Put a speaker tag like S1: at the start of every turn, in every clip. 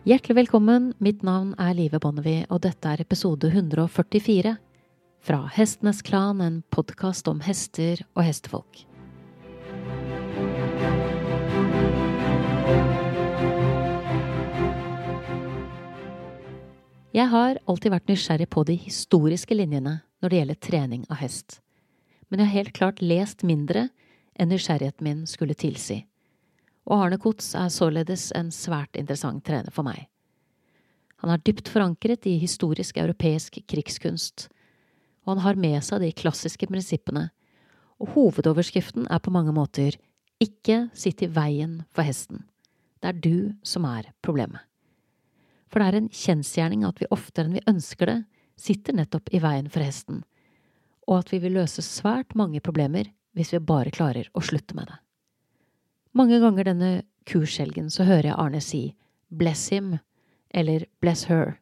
S1: Hjertelig velkommen, mitt navn er Live Bonnevie, og dette er episode 144 fra Hestenes Klan, en podkast om hester og hestefolk. Jeg har alltid vært nysgjerrig på de historiske linjene når det gjelder trening av hest, men jeg har helt klart lest mindre enn nysgjerrigheten min skulle tilsi, og Arne Kotz er således en svært interessant trener for meg. Han er dypt forankret i historisk europeisk krigskunst, og han har med seg de klassiske prinsippene, og hovedoverskriften er på mange måter ikke sitt i veien for hesten, det er du som er problemet. For det er en kjensgjerning at vi oftere enn vi ønsker det, sitter nettopp i veien for hesten, og at vi vil løse svært mange problemer hvis vi bare klarer å slutte med det. Mange ganger denne kurshelgen så hører jeg Arne si bless him eller bless her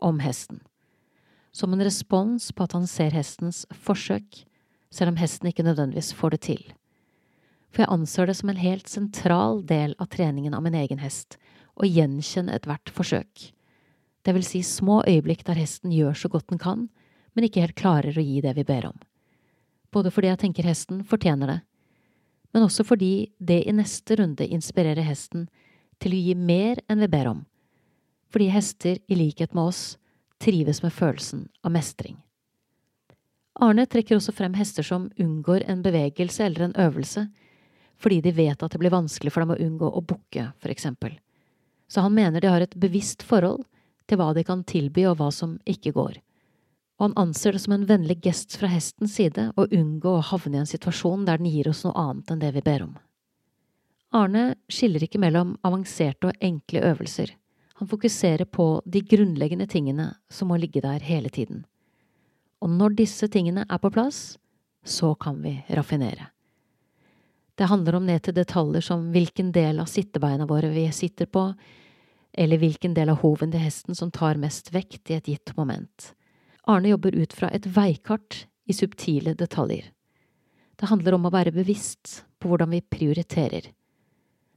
S1: om hesten, som en respons på at han ser hestens forsøk, selv om hesten ikke nødvendigvis får det til. For jeg anser det som en helt sentral del av treningen av min egen hest å gjenkjenne ethvert forsøk. Det vil si små øyeblikk der hesten gjør så godt den kan, men ikke helt klarer å gi det vi ber om. Både fordi jeg tenker hesten fortjener det, men også fordi det i neste runde inspirerer hesten til å gi mer enn vi ber om, fordi hester, i likhet med oss, trives med følelsen av mestring. Arne trekker også frem hester som unngår en bevegelse eller en øvelse fordi de vet at det blir vanskelig for dem å unngå å bukke, for eksempel. Så han mener de har et bevisst forhold til hva de kan tilby og hva som ikke går, og han anser det som en vennlig gest fra hestens side å unngå å havne i en situasjon der den gir oss noe annet enn det vi ber om. Arne skiller ikke mellom avanserte og enkle øvelser, han fokuserer på de grunnleggende tingene som må ligge der hele tiden. Og når disse tingene er på plass, så kan vi raffinere. Det handler om ned til detaljer som hvilken del av sittebeina våre vi sitter på, eller hvilken del av hoven til hesten som tar mest vekt i et gitt moment. Arne jobber ut fra et veikart i subtile detaljer. Det handler om å være bevisst på hvordan vi prioriterer.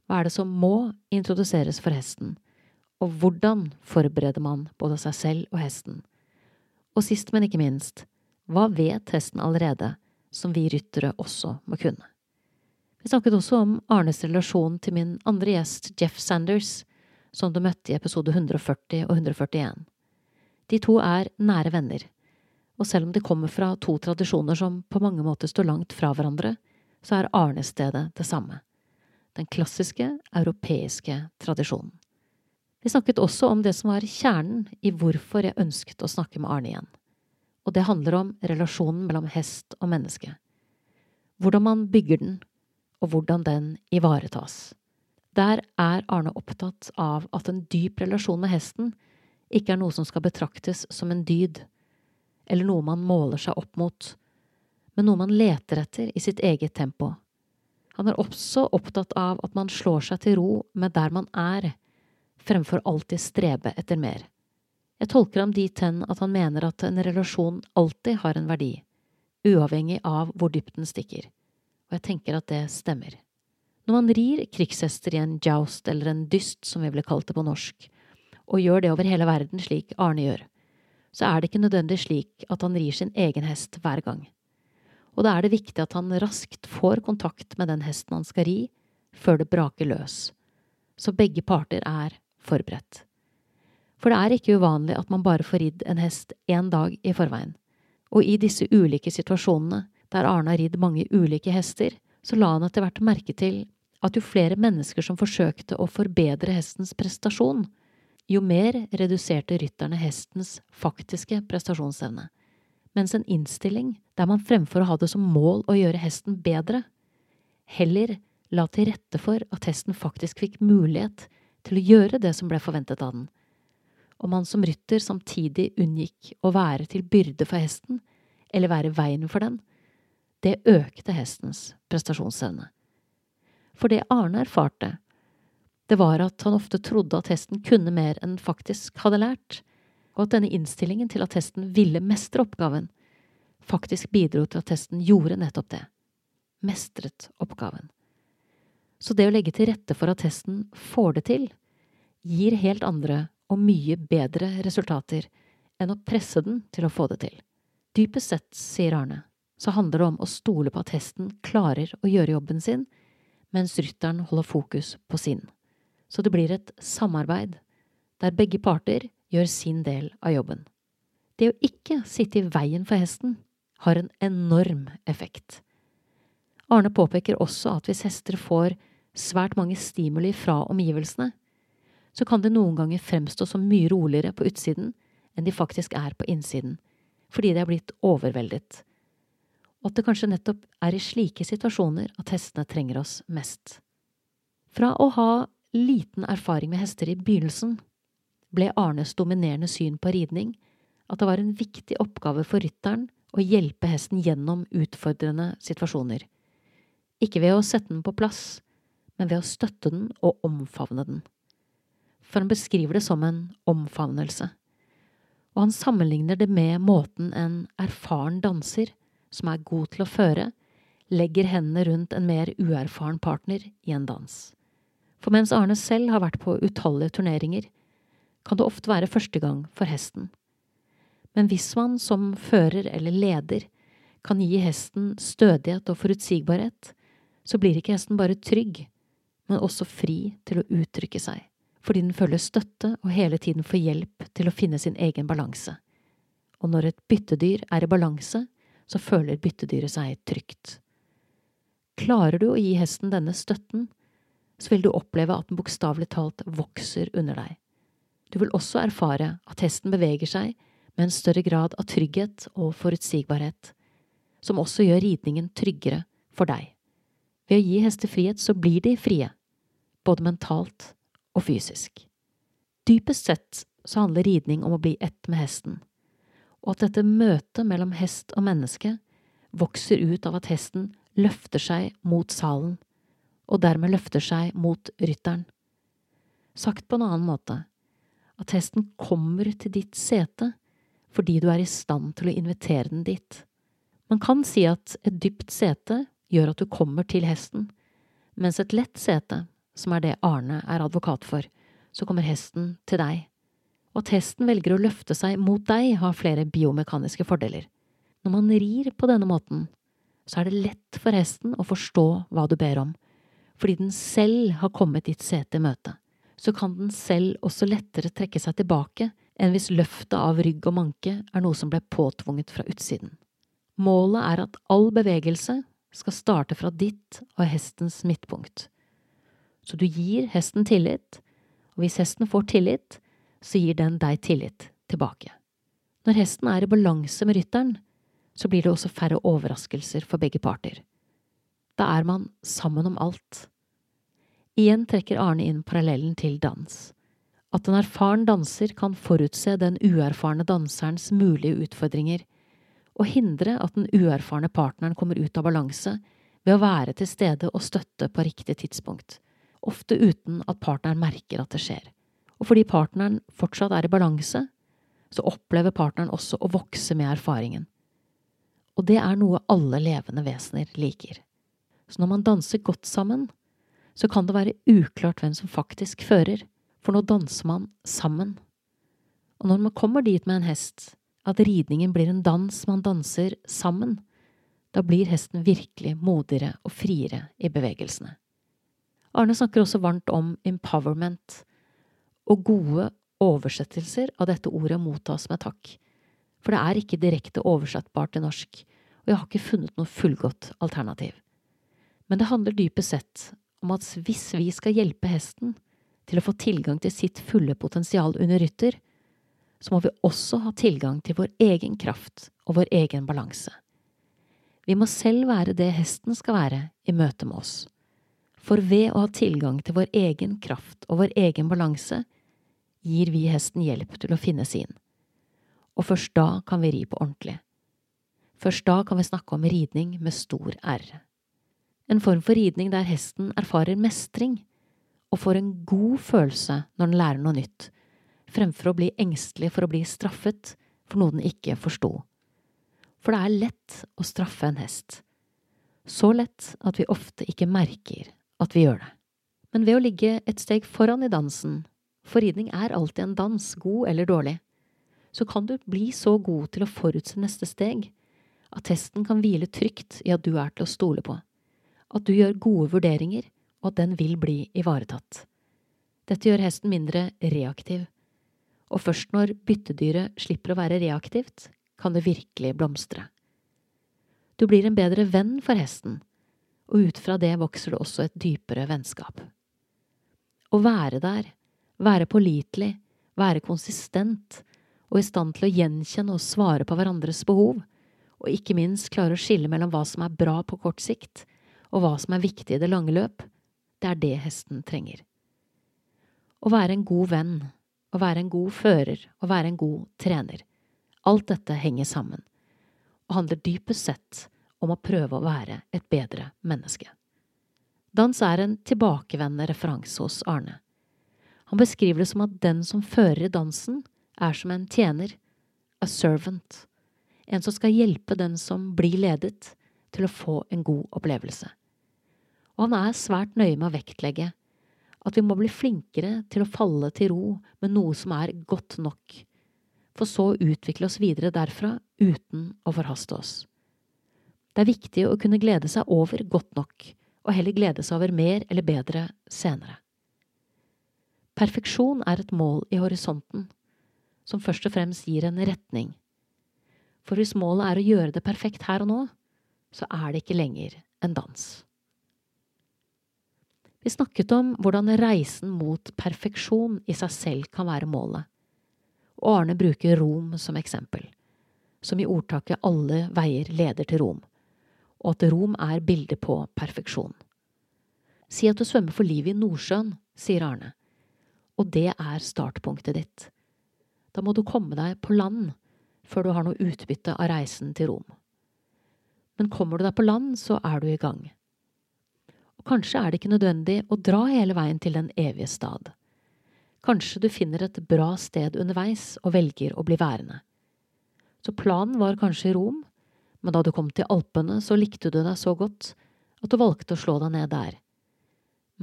S1: Hva er det som må introduseres for hesten, og hvordan forbereder man både seg selv og hesten? Og sist, men ikke minst, hva vet hesten allerede som vi ryttere også må kunne? Vi snakket også om Arnes relasjon til min andre gjest, Jeff Sanders, som du møtte i episode 140 og 141. De to er nære venner, og selv om de kommer fra to tradisjoner som på mange måter står langt fra hverandre, så er Arnestedet det samme. Den klassiske, europeiske tradisjonen. Vi snakket også om det som var kjernen i hvorfor jeg ønsket å snakke med Arne igjen, og det handler om relasjonen mellom hest og menneske. Hvordan man bygger den, og hvordan den ivaretas. Der er Arne opptatt av at en dyp relasjon med hesten ikke er noe som skal betraktes som en dyd, eller noe man måler seg opp mot, men noe man leter etter i sitt eget tempo. Han er også opptatt av at man slår seg til ro med der man er, fremfor alltid strebe etter mer. Jeg tolker ham dit hen at han mener at en relasjon alltid har en verdi, uavhengig av hvor dypt den stikker, og jeg tenker at det stemmer. Når man rir krigshester i en joust eller en dyst, som vi ville kalt det på norsk, og gjør det over hele verden slik Arne gjør, så er det ikke nødvendig slik at han rir sin egen hest hver gang. Og da er det viktig at han raskt får kontakt med den hesten han skal ri, før det braker løs, så begge parter er forberedt. For det er ikke uvanlig at man bare får ridd en hest én dag i forveien, og i disse ulike situasjonene, der Arne har ridd mange ulike hester, så la han etter hvert merke til at jo flere mennesker som forsøkte å forbedre hestens prestasjon, jo mer reduserte rytterne hestens faktiske prestasjonsevne, mens en innstilling der man fremfor å ha det som mål å gjøre hesten bedre, heller la til rette for at hesten faktisk fikk mulighet til å gjøre det som ble forventet av den, Om han som rytter samtidig unngikk å være til byrde for hesten eller være veien for den, det økte hestens prestasjonsevne. For det Arne erfarte, det var at han ofte trodde at hesten kunne mer enn faktisk hadde lært, og at denne innstillingen til at hesten ville mestre oppgaven, faktisk bidro til at hesten gjorde nettopp det, mestret oppgaven. Så det å legge til rette for at hesten får det til, gir helt andre og mye bedre resultater enn å presse den til å få det til. Dypest sett, sier Arne, så handler det om å stole på at hesten klarer å gjøre jobben sin, mens rytteren holder fokus på sin. Så det blir et samarbeid, der begge parter gjør sin del av jobben. Det å ikke sitte i veien for hesten har en enorm effekt. Arne påpeker også at hvis hester får svært mange stimuli fra omgivelsene, så kan det noen ganger fremstå som mye roligere på utsiden enn de faktisk er på innsiden, fordi de er blitt overveldet, og at det kanskje nettopp er i slike situasjoner at hestene trenger oss mest. Fra å ha liten erfaring med hester i begynnelsen, ble Arnes dominerende syn på ridning at det var en viktig oppgave for rytteren å hjelpe hesten gjennom utfordrende situasjoner, ikke ved å sette den på plass, men ved å støtte den og omfavne den. For han beskriver det som en omfavnelse, og han sammenligner det med måten en erfaren danser, som er god til å føre, legger hendene rundt en mer uerfaren partner i en dans. For mens Arne selv har vært på utallige turneringer, kan det ofte være første gang for hesten. Men hvis man som fører eller leder kan gi hesten stødighet og forutsigbarhet, så blir ikke hesten bare trygg, men også fri til å uttrykke seg, fordi den føler støtte og hele tiden får hjelp til å finne sin egen balanse. Og når et byttedyr er i balanse, så føler byttedyret seg trygt. Klarer du å gi hesten denne støtten, så vil du oppleve at den bokstavelig talt vokser under deg. Du vil også erfare at hesten beveger seg med en større grad av trygghet og forutsigbarhet, som også gjør ridningen tryggere for deg. Ved å gi hester frihet så blir de frie, både mentalt og fysisk. Dypest sett så handler ridning om å bli ett med hesten, og at dette møtet mellom hest og menneske vokser ut av at hesten løfter seg mot salen, og dermed løfter seg mot rytteren. Sagt på en annen måte, at hesten kommer til ditt sete fordi du er i stand til å invitere den dit. Man kan si at et dypt sete gjør at du kommer til hesten, mens et lett sete, som er det Arne er advokat for, så kommer hesten til deg. Og at hesten velger å løfte seg mot deg, har flere biomekaniske fordeler. Når man rir på denne måten, så er det lett for hesten å forstå hva du ber om, fordi den selv har kommet ditt sete i møte. Så kan den selv også lettere trekke seg tilbake enn hvis løftet av rygg og manke er noe som ble påtvunget fra utsiden. Målet er at all bevegelse skal starte fra ditt og hestens midtpunkt. Så du gir hesten tillit, og hvis hesten får tillit, så gir den deg tillit tilbake. Når hesten er i balanse med rytteren, så blir det også færre overraskelser for begge parter. Da er man sammen om alt. Igjen trekker Arne inn parallellen til dans at en erfaren danser kan forutse den uerfarne danserens mulige utfordringer, og hindre at den uerfarne partneren kommer ut av balanse ved å være til stede og støtte på riktig tidspunkt, ofte uten at partneren merker at det skjer. Og fordi partneren fortsatt er i balanse, så opplever partneren også å vokse med erfaringen. Og det er noe alle levende vesener liker. Så når man danser godt sammen, så kan det være uklart hvem som faktisk fører, for nå danser man sammen. Og når man kommer dit med en hest, at ridningen blir en dans man danser sammen, da blir hesten virkelig modigere og friere i bevegelsene. Arne snakker også varmt om empowerment, og gode oversettelser av dette ordet mottas med takk, for det er ikke direkte oversettbart til norsk, og jeg har ikke funnet noe fullgodt alternativ. Men det handler dypest sett om at hvis vi skal hjelpe hesten, til å få tilgang til sitt fulle potensial under rytter, så må vi også ha tilgang til vår egen kraft og vår egen balanse. Vi må selv være det hesten skal være i møte med oss, for ved å ha tilgang til vår egen kraft og vår egen balanse, gir vi hesten hjelp til å finne sin. Og først da kan vi ri på ordentlig. Først da kan vi snakke om ridning med stor R. En form for ridning der hesten erfarer mestring, og får en god følelse når den lærer noe nytt, fremfor å bli engstelig for å bli straffet for noe den ikke forsto. For det er lett å straffe en hest. Så lett at vi ofte ikke merker at vi gjør det. Men ved å ligge et steg foran i dansen, for ridning er alltid en dans, god eller dårlig. Så kan du bli så god til å forutse neste steg at hesten kan hvile trygt i at du er til å stole på, at du gjør gode vurderinger, og at den vil bli ivaretatt. Dette gjør hesten mindre reaktiv, og først når byttedyret slipper å være reaktivt, kan det virkelig blomstre. Du blir en bedre venn for hesten, og ut fra det vokser det også et dypere vennskap. Å være der, være pålitelig, være konsistent og i stand til å gjenkjenne og svare på hverandres behov, og ikke minst klare å skille mellom hva som er bra på kort sikt, og hva som er viktig i det lange løp, det er det hesten trenger. Å være en god venn, å være en god fører, å være en god trener, alt dette henger sammen, og handler dypest sett om å prøve å være et bedre menneske. Dans er en tilbakevendende referanse hos Arne. Han beskriver det som at den som fører i dansen, er som en tjener, a servant, en som skal hjelpe den som blir ledet, til å få en god opplevelse. Og han er svært nøye med å vektlegge at vi må bli flinkere til å falle til ro med noe som er godt nok, for så å utvikle oss videre derfra uten å forhaste oss. Det er viktig å kunne glede seg over godt nok, og heller glede seg over mer eller bedre senere. Perfeksjon er et mål i horisonten, som først og fremst gir en retning. For hvis målet er å gjøre det perfekt her og nå, så er det ikke lenger en dans. Vi snakket om hvordan reisen mot perfeksjon i seg selv kan være målet, og Arne bruker Rom som eksempel, som i ordtaket Alle veier leder til Rom og at Rom er bildet på perfeksjon. Si at du svømmer for livet i Nordsjøen, sier Arne, og det er startpunktet ditt. Da må du komme deg på land før du har noe utbytte av reisen til Rom. Men kommer du deg på land, så er du i gang. Og kanskje er det ikke nødvendig å dra hele veien til den evige stad. Kanskje du finner et bra sted underveis og velger å bli værende. Så planen var kanskje Rom, men da du kom til Alpene, så likte du deg så godt at du valgte å slå deg ned der.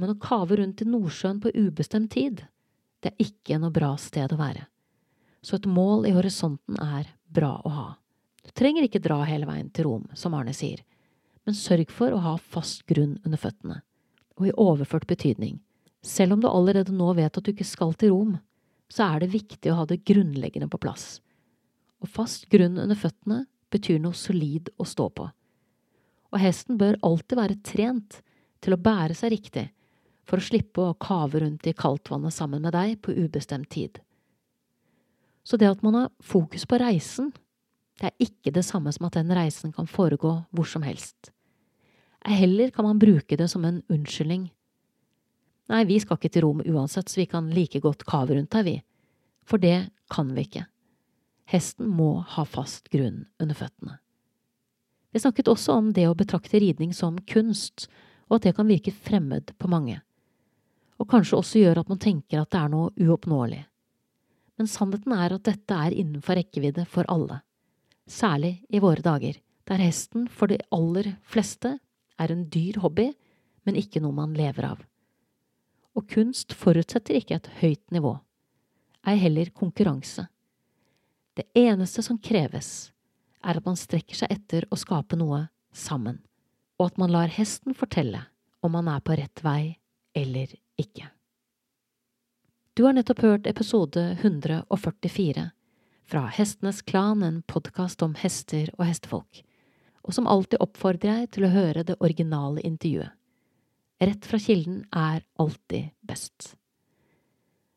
S1: Men å kave rundt i Nordsjøen på ubestemt tid, det er ikke noe bra sted å være. Så et mål i horisonten er bra å ha. Du trenger ikke dra hele veien til Rom, som Arne sier, men sørg for å ha fast grunn under føttene. Og i overført betydning, selv om du allerede nå vet at du ikke skal til Rom, så er det viktig å ha det grunnleggende på plass. Og fast grunn under føttene betyr noe solid å stå på. Og hesten bør alltid være trent til å bære seg riktig, for å slippe å kave rundt i kaldtvannet sammen med deg på ubestemt tid. Så det at man har fokus på reisen, det er ikke det samme som at den reisen kan foregå hvor som helst. Heller kan man bruke det som en unnskyldning. Nei, vi skal ikke til Rom uansett, så vi kan like godt kave rundt her, vi. For det kan vi ikke. Hesten må ha fast grunn under føttene. Vi snakket også om det å betrakte ridning som kunst, og at det kan virke fremmed på mange, og kanskje også gjøre at man tenker at det er noe uoppnåelig. Men sannheten er at dette er innenfor rekkevidde for alle, særlig i våre dager, der hesten for de aller fleste er en dyr hobby, men ikke noe man lever av. Og kunst forutsetter ikke et høyt nivå, ei heller konkurranse. Det eneste som kreves, er at man strekker seg etter å skape noe sammen, og at man lar hesten fortelle om man er på rett vei eller ikke. Du har nettopp hørt episode 144 fra Hestenes Klan, en podkast om hester og hestefolk, og som alltid oppfordrer jeg til å høre det originale intervjuet. Rett fra kilden er alltid best.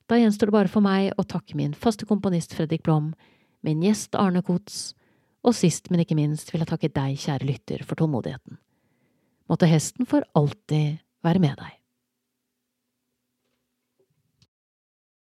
S1: Da gjenstår det bare for meg å takke min faste komponist Fredrik Blom min gjest Arne Kots, og sist, men ikke minst vil jeg takke deg, kjære lytter, for tålmodigheten. Måtte hesten for alltid være med deg.